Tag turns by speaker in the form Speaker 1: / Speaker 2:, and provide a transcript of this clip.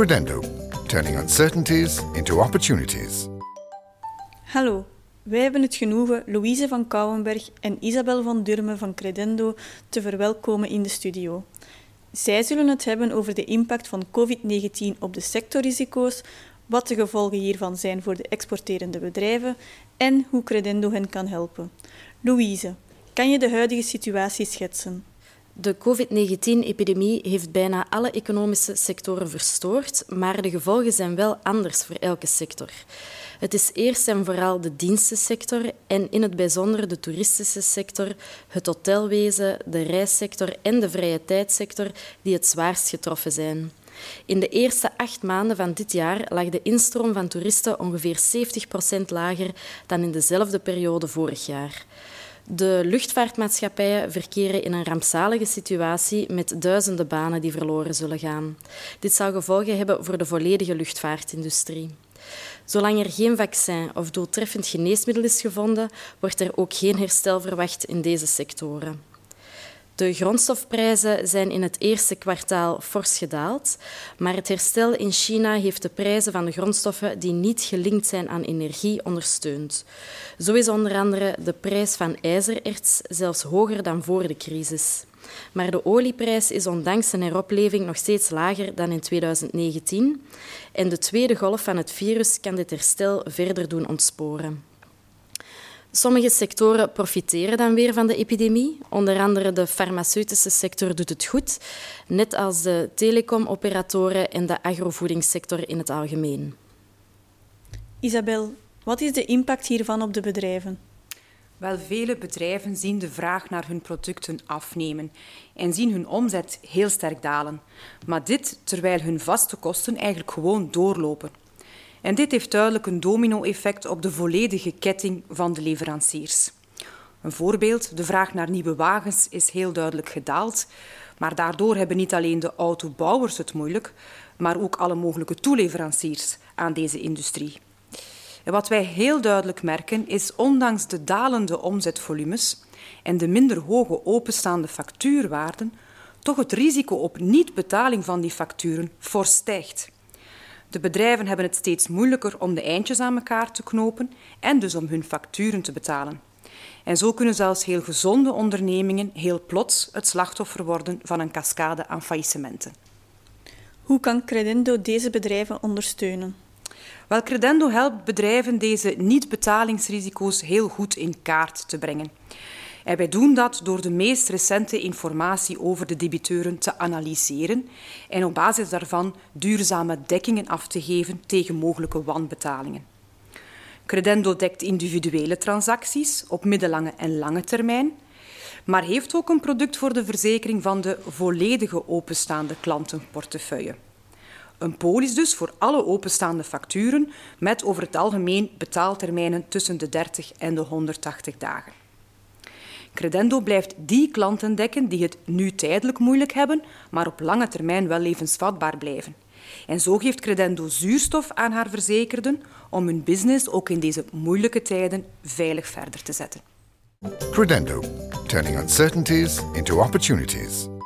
Speaker 1: Credendo, turning uncertainties into opportunities.
Speaker 2: Hallo, wij hebben het genoegen Louise van Kouwenberg en Isabel van Durme van Credendo te verwelkomen in de studio. Zij zullen het hebben over de impact van COVID-19 op de sectorrisico's, wat de gevolgen hiervan zijn voor de exporterende bedrijven en hoe Credendo hen kan helpen. Louise, kan je de huidige situatie schetsen?
Speaker 3: De COVID-19-epidemie heeft bijna alle economische sectoren verstoord, maar de gevolgen zijn wel anders voor elke sector. Het is eerst en vooral de dienstensector en in het bijzonder de toeristische sector, het hotelwezen, de reissector en de vrije tijdsector die het zwaarst getroffen zijn. In de eerste acht maanden van dit jaar lag de instroom van toeristen ongeveer 70 procent lager dan in dezelfde periode vorig jaar. De luchtvaartmaatschappijen verkeren in een rampzalige situatie met duizenden banen die verloren zullen gaan. Dit zal gevolgen hebben voor de volledige luchtvaartindustrie. Zolang er geen vaccin of doeltreffend geneesmiddel is gevonden, wordt er ook geen herstel verwacht in deze sectoren. De grondstofprijzen zijn in het eerste kwartaal fors gedaald, maar het herstel in China heeft de prijzen van de grondstoffen die niet gelinkt zijn aan energie ondersteund. Zo is onder andere de prijs van ijzererts zelfs hoger dan voor de crisis. Maar de olieprijs is ondanks een heropleving nog steeds lager dan in 2019 en de tweede golf van het virus kan dit herstel verder doen ontsporen. Sommige sectoren profiteren dan weer van de epidemie. Onder andere de farmaceutische sector doet het goed, net als de telecomoperatoren en de agrovoedingssector in het algemeen.
Speaker 2: Isabel, wat is de impact hiervan op de bedrijven?
Speaker 4: Wel, vele bedrijven zien de vraag naar hun producten afnemen en zien hun omzet heel sterk dalen. Maar dit terwijl hun vaste kosten eigenlijk gewoon doorlopen. En dit heeft duidelijk een domino-effect op de volledige ketting van de leveranciers. Een voorbeeld, de vraag naar nieuwe wagens is heel duidelijk gedaald, maar daardoor hebben niet alleen de autobouwers het moeilijk, maar ook alle mogelijke toeleveranciers aan deze industrie. En wat wij heel duidelijk merken is, ondanks de dalende omzetvolumes en de minder hoge openstaande factuurwaarden, toch het risico op niet-betaling van die facturen fors stijgt. De bedrijven hebben het steeds moeilijker om de eindjes aan elkaar te knopen en dus om hun facturen te betalen. En zo kunnen zelfs heel gezonde ondernemingen heel plots het slachtoffer worden van een cascade aan faillissementen.
Speaker 2: Hoe kan Credendo deze bedrijven ondersteunen?
Speaker 4: Wel, Credendo helpt bedrijven deze niet-betalingsrisico's heel goed in kaart te brengen. En wij doen dat door de meest recente informatie over de debiteuren te analyseren en op basis daarvan duurzame dekkingen af te geven tegen mogelijke wanbetalingen. Credendo dekt individuele transacties op middellange en lange termijn, maar heeft ook een product voor de verzekering van de volledige openstaande klantenportefeuille. Een polis dus voor alle openstaande facturen met over het algemeen betaaltermijnen tussen de 30 en de 180 dagen. Credendo blijft die klanten dekken die het nu tijdelijk moeilijk hebben, maar op lange termijn wel levensvatbaar blijven. En zo geeft Credendo zuurstof aan haar verzekerden om hun business ook in deze moeilijke tijden veilig verder te zetten.
Speaker 1: Credendo, turning uncertainties into opportunities.